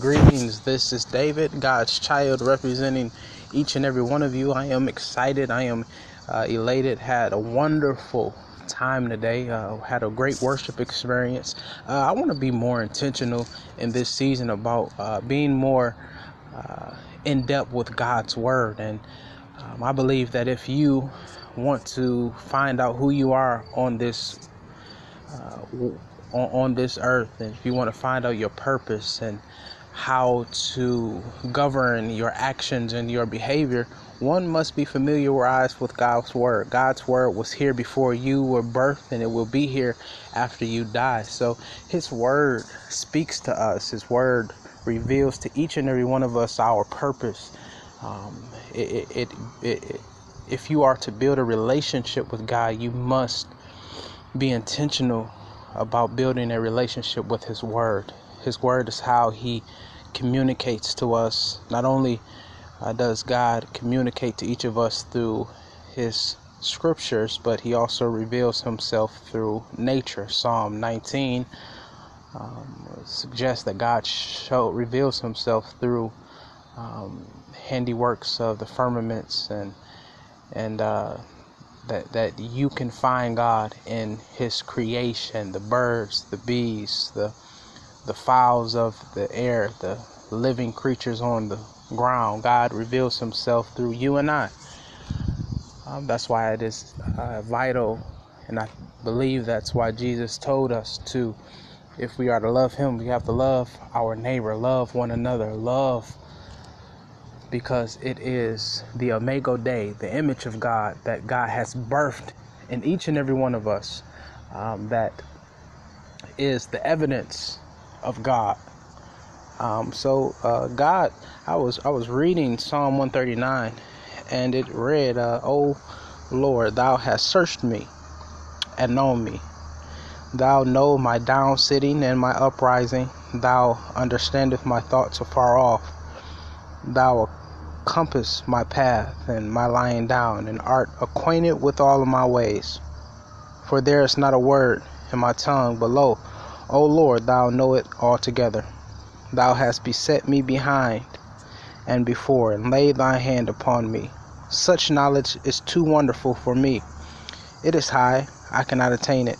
Greetings. This is David, God's child, representing each and every one of you. I am excited. I am uh, elated. Had a wonderful time today. Uh, had a great worship experience. Uh, I want to be more intentional in this season about uh, being more uh, in depth with God's Word. And um, I believe that if you want to find out who you are on this uh, on, this earth, and if you want to find out your purpose and how to govern your actions and your behavior, one must be familiarized with God's word. God's word was here before you were birthed and it will be here after you die. So his word speaks to us. His word reveals to each and every one of us our purpose. Um, it, it, it, it, if you are to build a relationship with God, you must be intentional about building a relationship with his word. His word is how He communicates to us. Not only uh, does God communicate to each of us through His scriptures, but He also reveals Himself through nature. Psalm 19 um, suggests that God show, reveals Himself through um, handiworks of the firmaments and and uh, that that you can find God in His creation, the birds, the bees, the the fowls of the air, the living creatures on the ground. God reveals Himself through you and I. Um, that's why it is uh, vital, and I believe that's why Jesus told us to, if we are to love Him, we have to love our neighbor, love one another, love because it is the Imago Dei, the image of God that God has birthed in each and every one of us. Um, that is the evidence of God. Um, so uh, God, I was I was reading Psalm 139, and it read, uh, "O Lord, Thou hast searched me and known me. Thou know my down sitting and my uprising. Thou understandest my thoughts afar off. Thou compass my path and my lying down, and art acquainted with all of my ways. For there is not a word in my tongue, but lo, O Lord, thou know it altogether. Thou hast beset me behind and before, and laid thy hand upon me. Such knowledge is too wonderful for me. It is high, I cannot attain it.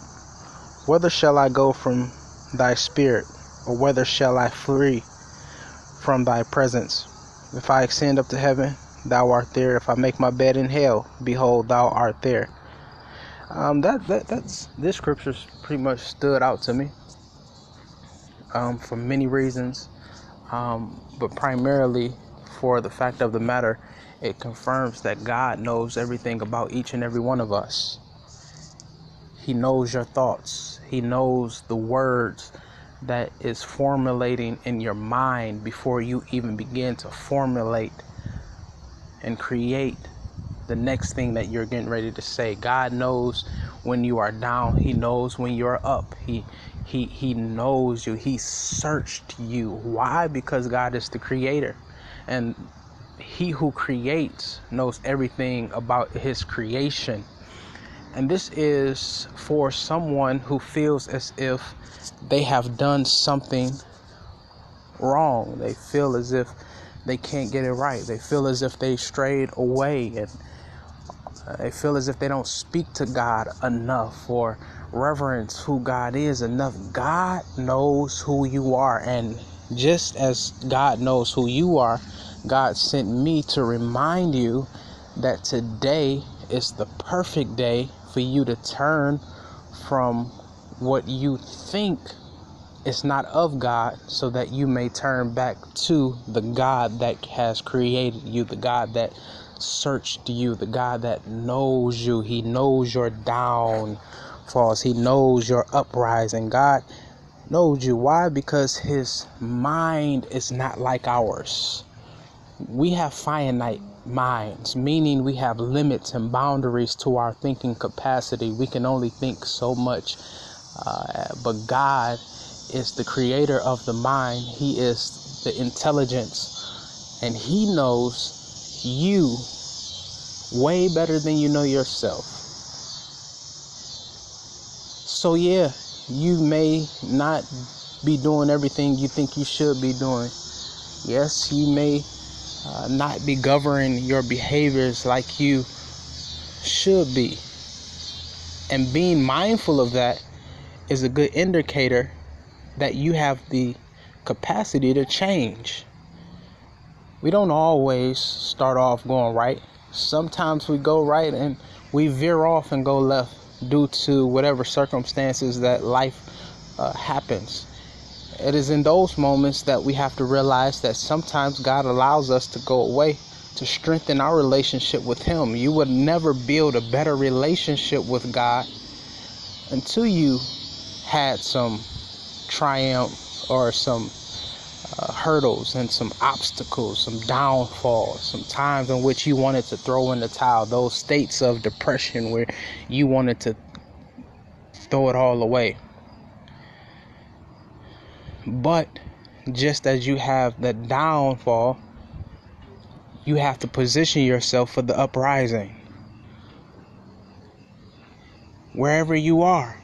Whither shall I go from thy spirit, or whither shall I flee from thy presence? If I ascend up to heaven, thou art there. If I make my bed in hell, behold, thou art there. Um, that, that that's this scripture pretty much stood out to me um, for many reasons, um, but primarily for the fact of the matter, it confirms that God knows everything about each and every one of us. He knows your thoughts. He knows the words that is formulating in your mind before you even begin to formulate and create the next thing that you're getting ready to say. God knows when you are down. He knows when you're up. He he he knows you. He searched you. Why? Because God is the creator. And he who creates knows everything about his creation. And this is for someone who feels as if they have done something wrong. They feel as if they can't get it right. They feel as if they strayed away and they feel as if they don't speak to God enough or reverence who God is enough. God knows who you are. And just as God knows who you are, God sent me to remind you that today is the perfect day for you to turn from what you think is not of God so that you may turn back to the God that has created you, the God that searched you, the God that knows you. He knows your downfalls, He knows your uprising. God knows you. Why? Because His mind is not like ours. We have finite minds, meaning we have limits and boundaries to our thinking capacity. We can only think so much uh, but God is the creator of the mind, He is the intelligence, and He knows you way better than you know yourself. So, yeah, you may not be doing everything you think you should be doing, Yes, you may uh, not be governing your behaviors like you should be. And being mindful of that is a good indicator that you have the capacity to change. We don't always start off going right. Sometimes we go right and we veer off and go left due to whatever circumstances that life uh, happens. It is in those moments that we have to realize that sometimes God allows us to go away to strengthen our relationship with Him. You would never build a better relationship with God until you had some triumph or some uh, hurdles and some obstacles, some downfalls, some times in which you wanted to throw in the towel, those states of depression where you wanted to throw it all away. But just as you have the downfall, you have to position yourself for the uprising. Wherever you are,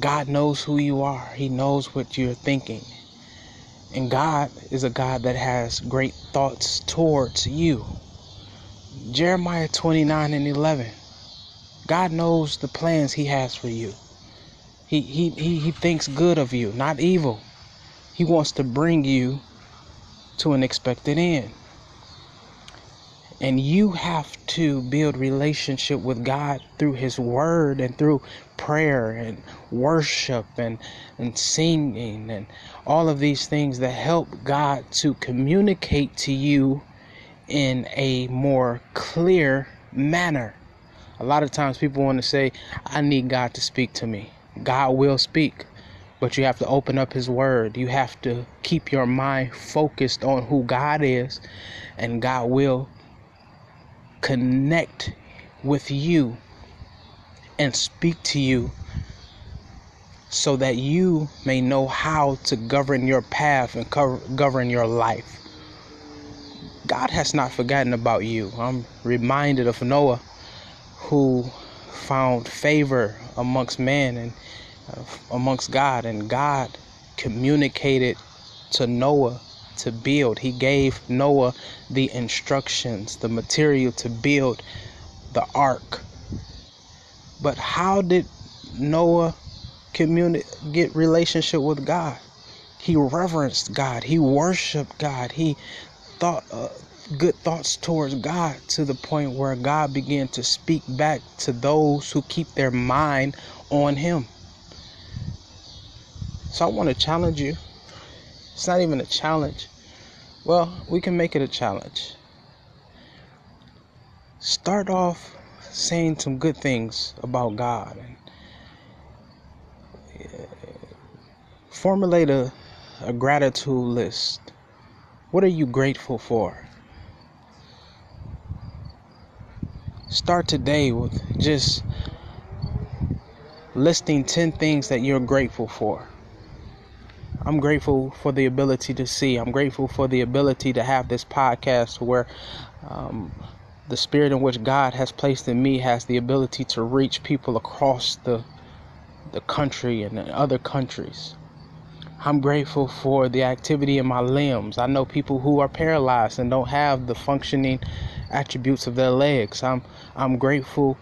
God knows who you are, He knows what you're thinking. And God is a God that has great thoughts towards you. Jeremiah 29 and 11. God knows the plans He has for you. He, he, he, he thinks good of you, not evil. He wants to bring you to an expected end. And you have to build relationship with God through his word and through prayer and worship and, and singing and all of these things that help God to communicate to you in a more clear manner. A lot of times people want to say, I need God to speak to me. God will speak, but you have to open up His Word. You have to keep your mind focused on who God is, and God will connect with you and speak to you so that you may know how to govern your path and govern your life. God has not forgotten about you. I'm reminded of Noah who found favor amongst men and uh, amongst God, and God communicated to Noah to build. He gave Noah the instructions, the material to build the ark. But how did Noah communicate get relationship with God? He reverenced God. He worshiped God. He thought uh, good thoughts towards God to the point where God began to speak back to those who keep their mind on Him. So I want to challenge you. It's not even a challenge. Well, we can make it a challenge. Start off saying some good things about God and formulate a, a gratitude list. What are you grateful for? Start today with just listing 10 things that you're grateful for. I'm grateful for the ability to see. I'm grateful for the ability to have this podcast where um, the spirit in which God has placed in me has the ability to reach people across the the country and other countries. I'm grateful for the activity in my limbs. I know people who are paralyzed and don't have the functioning attributes of their legs. I'm I'm grateful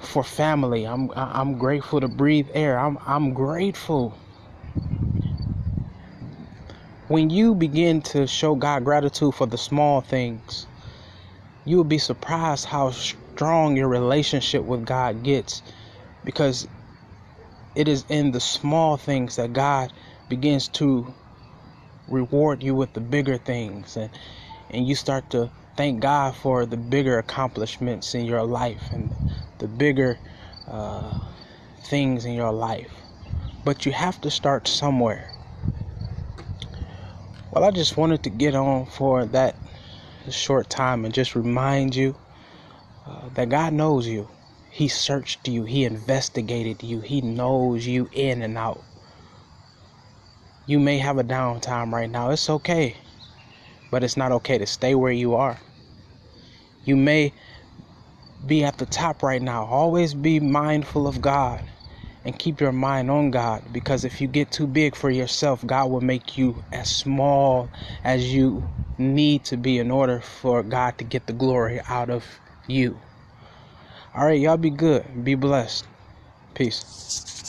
for family. I'm I'm grateful to breathe air. I'm I'm grateful. When you begin to show God gratitude for the small things, you will be surprised how strong your relationship with God gets because it is in the small things that God begins to reward you with the bigger things and and you start to thank God for the bigger accomplishments in your life and the bigger uh, things in your life. But you have to start somewhere. Well, I just wanted to get on for that short time and just remind you uh, that God knows you. He searched you, He investigated you, He knows you in and out. You may have a downtime right now, it's okay, but it's not okay to stay where you are. You may be at the top right now. Always be mindful of God and keep your mind on God because if you get too big for yourself, God will make you as small as you need to be in order for God to get the glory out of you. All right, y'all be good. Be blessed. Peace.